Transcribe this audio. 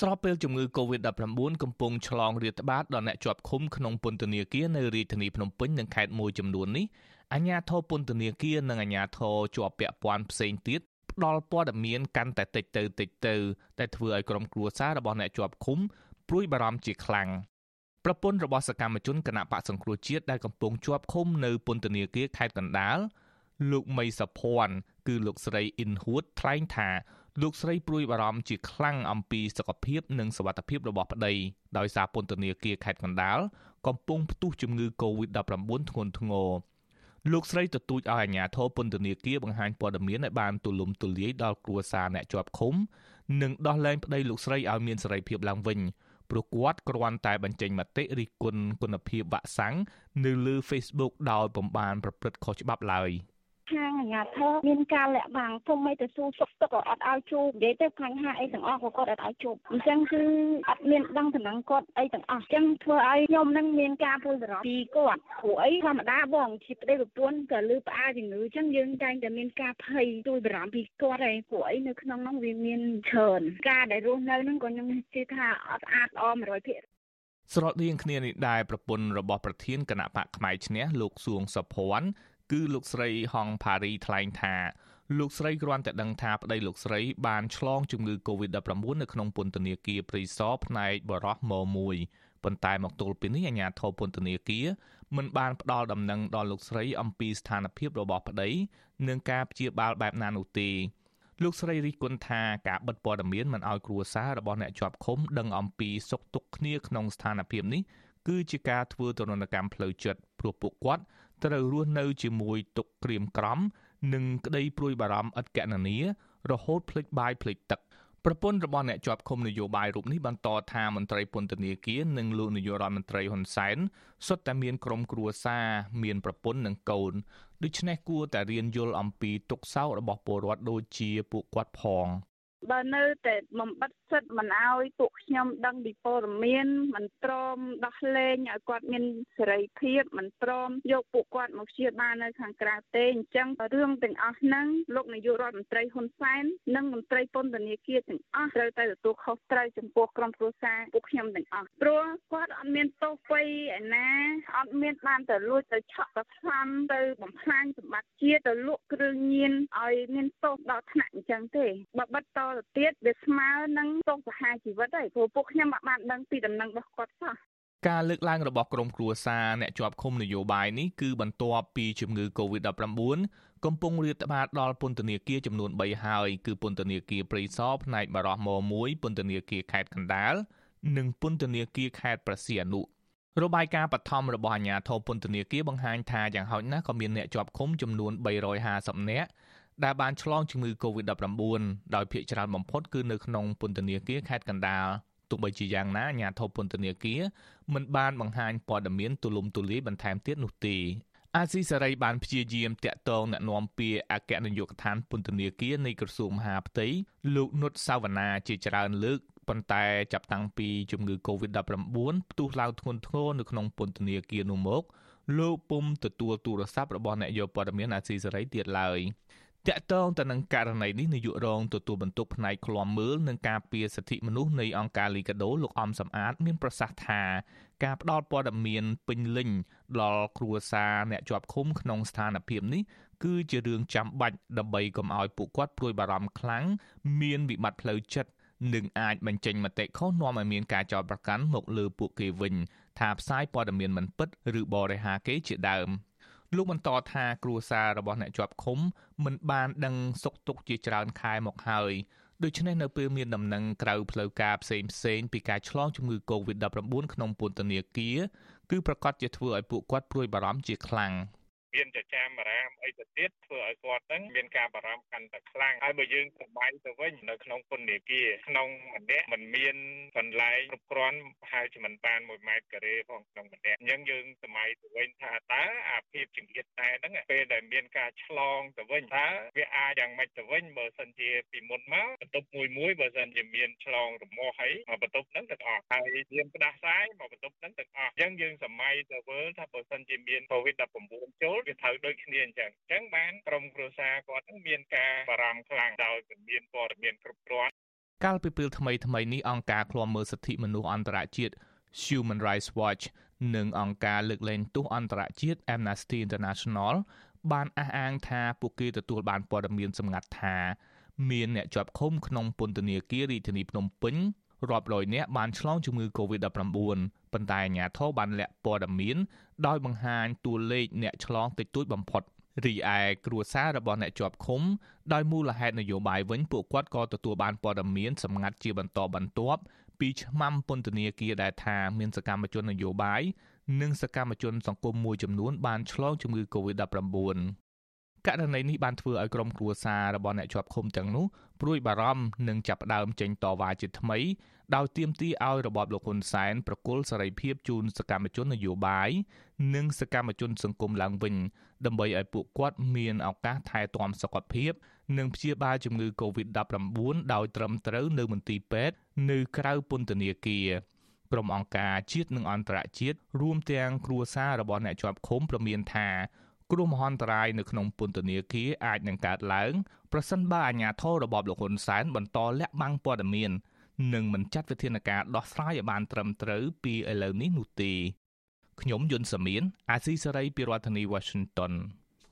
ស្របពេលជំងឺ Covid-19 កំពុងឆ្លងរាតត្បាតដល់អ្នកជាប់ឃុំក្នុងពន្ធនាគារនៅរាជធានីភ្នំពេញនិងខេត្តមួយចំនួននេះអាជ្ញាធរពន្ធនាគារនិងអាជ្ញាធរជាប់ពាក់ព័ន្ធផ្សេងទៀតផ្ដល់ព័ត៌មានកាន់តែតិចទៅតិចទៅដែលធ្វើឲ្យក្រុមគ្រួសាររបស់អ្នកជាប់ឃុំព្រួយបារម្ភជាខ្លាំងប្រពន្ធរបស់សកម្មជនគណៈបកសង្គ្រោះជាតិដែលកំពុងជាប់ឃុំនៅពន្ធនាគារខេត្តកណ្ដាលលោកមីសុភ័ណ្ឌគឺលោកស្រីអ៊ិនហួតថ្លែងថា លោកស្រីព្រួយបារម្ភជាខ្លាំងអំពីសុខភាពនិងសុវត្ថិភាពរបស់ប្តីដោយសារពន្ធនាគារខេត្តកណ្ដាលកំពុងផ្ទុះជំងឺ Covid-19 ធ្ងន់ធ្ងរលោកស្រីទទូចឲ្យអាជ្ញាធរពន្ធនាគារបង្ហាញព័ត៌មានឲ្យបានទូលំទូលាយដល់គ្រួសារអ្នកជាប់ឃុំនិងដោះលែងប្តីលោកស្រីឲ្យមានសេរីភាពឡើងវិញព្រោះគាត់គ្រាន់តែបញ្ចេញមតិរិះគន់គុណភាពវ៉ាក់សាំងនៅលើ Facebook ដោយពំបានប្រព្រឹត្តខុសច្បាប់ឡើយ។ ខាងអាជ្ញាធរមានការលាក់បាំងពុំមិនទៅសួរសុខទុក្ខក៏អត់ឲ្យជួបនិយាយទៅបញ្ហាអីទាំងអស់ក៏គាត់អត់ឲ្យជួបអញ្ចឹងគឺអត់មានដឹងតំណែងគាត់អីទាំងអស់អញ្ចឹងធ្វើឲ្យខ្ញុំនឹងមានការព្រួយបារម្ភពីគាត់ព្រោះអីធម្មតាបងជាប្តីប្រពន្ធក៏លឺផ្អើជំងឺអញ្ចឹងយើងតែងតែមានការភ័យព្រួយបារម្ភពីគាត់ឯងព្រោះអីនៅក្នុងនោះវាមានច្រើនការដែលរស់នៅនឹងក៏ខ្ញុំជឿថាអត់ស្អាតល្អ100%ស្រដៀងគ្នានេះដែរប្រពន្ធរបស់ប្រធានគណៈបកផ្នែកឈ្នះលោកសួងសុភ័ណ្ឌ គឺលោកស្រីហងផារីថ្លែងថាលោកស្រីគ្រាន់តែដឹងថាប្តីលោកស្រីបានឆ្លងជំងឺ Covid-19 នៅក្នុងពន្ធនាគារព្រៃសរផ្នែកបរោះម1ប៉ុន្តែមកទល់ពេលនេះអាជ្ញាធរពន្ធនាគារមិនបានផ្ដល់ដំណឹងដល់លោកស្រីអំពីស្ថានភាពរបស់ប្តីនិងការព្យាបាលបែបណានោះទេលោកស្រីរិះគន់ថាការបិទព័ត៌មានមិនឲ្យគ្រួសាររបស់អ្នកជាប់ឃុំដឹងអំពីសុខទុក្ខគ្នាក្នុងស្ថានភាពនេះគឺជាការធ្វើទរណកម្មផ្លូវចិត្តព្រោះពួកគាត់ ត្រូវរស់នៅជាមួយទុកក្រៀមក្រំ និងក្តីព្រួយបារម្ភឥតកណនារហូតភ្លេចបាយភ្លេចទឹកប្រពន្ធរបស់អ្នកជាប់ឃុំនយោបាយរូបនេះបន្តថាមន្ត្រីពន្ធនាគារនិងលោកនាយករដ្ឋមន្ត្រីហ៊ុនសែនសុទ្ធតែមានក្រុមគ្រួសារមានប្រពន្ធនិងកូនដូច្នេះគួរតែរៀនយល់អំពីទុក្ខសោករបស់ពលរដ្ឋដូចជាពួកគាត់ផង បើនៅតែបំបិតសិទ្ធមិនឲ្យពួកខ្ញុំដឹងពីព័ត៌មានមិនព្រមដោះលែងឲ្យគាត់មានសេរីភាពមិនព្រមយកពួកគាត់មកព្យាបាលនៅខាងក្រៅទេអញ្ចឹងរឿងទាំងអស់ហ្នឹងលោកនាយករដ្ឋមន្ត្រីហ៊ុនសែននិងមន្ត្រីពន្ធនាគារទាំងអស់ត្រូវតែទទួលខុសត្រូវចំពោះក្រុមគ្រួសារពួកខ្ញុំទាំងអស់ព្រោះគាត់អត់មានទោសអ្វីឯណាអត់មានបានទៅលួចទៅឆក់ទៅផ្សំទៅបំផ្លាញសម្បត្តិជាតិទៅលក់គ្រឿងញៀនឲ្យមានទោសដល់ថ្នាក់អញ្ចឹងទេបើបិទតទៅទៀតវាស្មើនឹងទោសប្រហារជីវិតហើយព្រោះពួកខ្ញុំអត់បានដឹងពីដំណឹងរបស់គាត់សោះការលើកឡើងរបស់ក្រមគ្រួសារអ្នកជាប់ឃុំនយោបាយនេះគឺបន្ទាប់ពីជំងឺ Covid-19 កំពុងរាតត្បាតដល់ពន្ធនាគារចំនួន3ហើយគឺពន្ធនាគារព្រៃសរផ្នែកបារោះម1ពន្ធនាគារខេត្តកណ្ដាលនិងពន្ធនាគារខេត្តប្រសៀនអនុរបាយការណ៍បឋមរបស់អាជ្ញាធរពន្ធនាគារបង្ហាញថាយ៉ាងហោចណាស់ក៏មានអ្នកជាប់ឃុំចំនួន350នាក់ ដែលបានឆ្លងជំងឺ Covid-19 ដោយភ្នាក់ងារបំផុតគឺនៅក្នុងពន្ធនាគារខេត្តកណ្ដាលទោះបីជាយ៉ាងណាអាជ្ញាធរពន្ធនាគារមិនបានបង្ហាញព័ត៌មានទូលំទូលាយបន្ថែមទៀតនោះទេអាស៊ីសេរីបានព្យាយាមតាក់ទងអ្នកនាំពាក្យអគ្គនាយកដ្ឋានពន្ធនាគារនៃក្រសួងមហាផ្ទៃលោកនុតសាវណ្ណាជាច្រើនលើកប៉ុន្តែចាប់តាំងពីជំងឺ Covid-19 ផ្ទុះឡើងធ្ងន់ធ្ងរនៅក្នុងពន្ធនាគារនោះមកលោកពុំទទួលទូរស័ព្ទរបស់អ្នកយកព័ត៌មានអាស៊ីសេរីទៀតឡើយ។ តកតងទៅនឹងករណីនេះនាយករងទទួលបន្ទុកផ្នែកឃ្លាំមើលនិងការពារសិទ្ធិមនុស្សនៃអង្គការលីកាដូលោកអំសំអាត មានប្រសាសន៍ថាការផ្ដល់ព័ត៌មានពេញលេញដល់គ្រួសារអ្នកជាប់ឃុំក្នុងស្ថានភាពនេះគឺជារឿងចាំបាច់ដើម្បីកុំឲ្យពួកគាត់ព្រួយបារម្ភខ្លាំងមានវិបត្តិផ្លូវចិត្តនិងអាចបញ្ចេញមតិខុសនាំឲ្យមានការចោទប្រកាន់មកលើពួកគេវិញ ថាផ្សាយព័ត៌មានមិនពិត ឬបរិហាគេជាដើម។ លោកបន្តថាគ្រួសាររបស់អ្នកជាប់ឃុំមិនបានដឹងសុខទុក្ខជាច្រើនខែមកហើយដូច្នេះនៅពេលមានដំណឹងក្រៅផ្លូវការផ្សេងផ្សេងពីការឆ្លងជំងឺ Covid-19 ក្នុងពន្ធនាគារគឺប្រកាសជាធ្វើឲ្យពួកគាត់ព្រួយបារម្ភជាខ្លាំង។ មានចចាមអារាមអីទៅទៀតធ្វើឲ្យគាត់ហ្នឹងមានការបារម្ភកាន់តែខ្លាំងហើយបើយើងសបាយទៅវិញនៅក្នុងពន្ធនាគារក្នុងម្នាក់มันមានកន្លែងគ្រប់គ្រាន់ប្រហែលជាមិនបាន1ម៉ែត្រការ៉េផងក្នុងម្នាក់អញ្ចឹងយើងសម័យទៅវិញថាតើអាភាពចង្អៀតតែហ្នឹងពេលដែលមានការឆ្លងទៅវិញតើវាអាចយ៉ាងម៉េចទៅវិញបើសិនជាពីមុនមកបន្ទប់មួយមួយបើសិនជាមានឆ្លងរមាស់ហើយមកបន្ទប់ហ្នឹងទាំងអស់ហើយមានផ្ដាសាយមកបន្ទប់ហ្នឹងទាំងអស់អញ្ចឹងយើងសម័យទៅមើលថាបើសិនជាមាន COVID-19 ចូលវាត្រូវដូចគ្នាអញ្ចឹងអញ្ចឹងបានក្រុមគ្រួសារគាត់នឹងមានការបារម្ភខ្លាំងដោយមិនមានព័ត៌មានគ្រប់គ្រាន់កាលពីពេលថ្មីថ្មីនេះអង្គការឃ្លាំមើលសិទ្ធិមនុស្សអន្តរជាតិ Human Rights Watch និងអង្គការលើកលែងទោសអន្តរជាតិ Amnesty International បានអះអាងថាពួកគេទទួលបានព័ត៌មានសម្ងាត់ថាមានអ្នកជាប់ឃុំក្នុងពន្ធនាគាររាជធានីភ្នំពេញរាប់រយនាក់បានឆ្លងជំងឺ Covid-19 ប៉ុន្តែអាជ្ញាធរបានលាក់ព័ត៌មាន ដោយបង្ហាញតួលេខអ្នកឆ្លងតិចតួចបំផុតរីឯគ្រួសាររបស់អ្នកជាប់ឃុំដោយមូលហេតុនយោបាយវិញពួកគាត់ក៏ទទួលបានព័ត៌មានសម្ងាត់ជាបន្តបន្ទាប់ពីឆ្មាំពន្ធនាគារដែលថាមានសកម្មជននយោបាយនិងសកម្មជនសង្គមមួយចំនួនបានឆ្លងជំងឺ Covid-19 ករណីនេះបានធ្វើឲ្យក្រុមគ្រួសាររបស់អ្នកជាប់ឃុំទាំងនោះព្រួយបារម្ភនិងចាប់ផ្ដើមចេញតវ៉ាជាថ្មីដោយទាមទារឲ្យរបបលោកហ៊ុនសែនប្រគល់សេរីភាពជូនសកម្មជននយោបាយនិងសកម្មជនសង្គមឡើងវិញដើម្បីឲ្យពួកគាត់មានឱកាសថែទាំសុខភាព និងព្យាបាលជំងឺ Covid-19 ដោយត្រឹមត្រូវនៅមន្ទីរពេទ្យនៅក្រៅពន្ធនាគារក្រុមអង្គការជាតិនិងអន្តរជាតិរួមទាំងគ្រួសាររបស់អ្នកជាប់ឃុំប្រមានថា គ្រោះមហន្តរាយនៅក្នុងពន្ធនាគារអាចនឹងកើតឡើងប្រសិនបើអាជ្ញាធររបបលោកហ៊ុនសែនបន្តលាក់បាំងព័ត៌មាននិងមិនចាត់វិធានការដោះស្រាយឲ្យបានត្រឹមត្រូវពីឥឡូវនេះនោះទេខ្ញុំយុនសាមៀនអាស៊ីសេរីពីរដ្ឋធានី Washington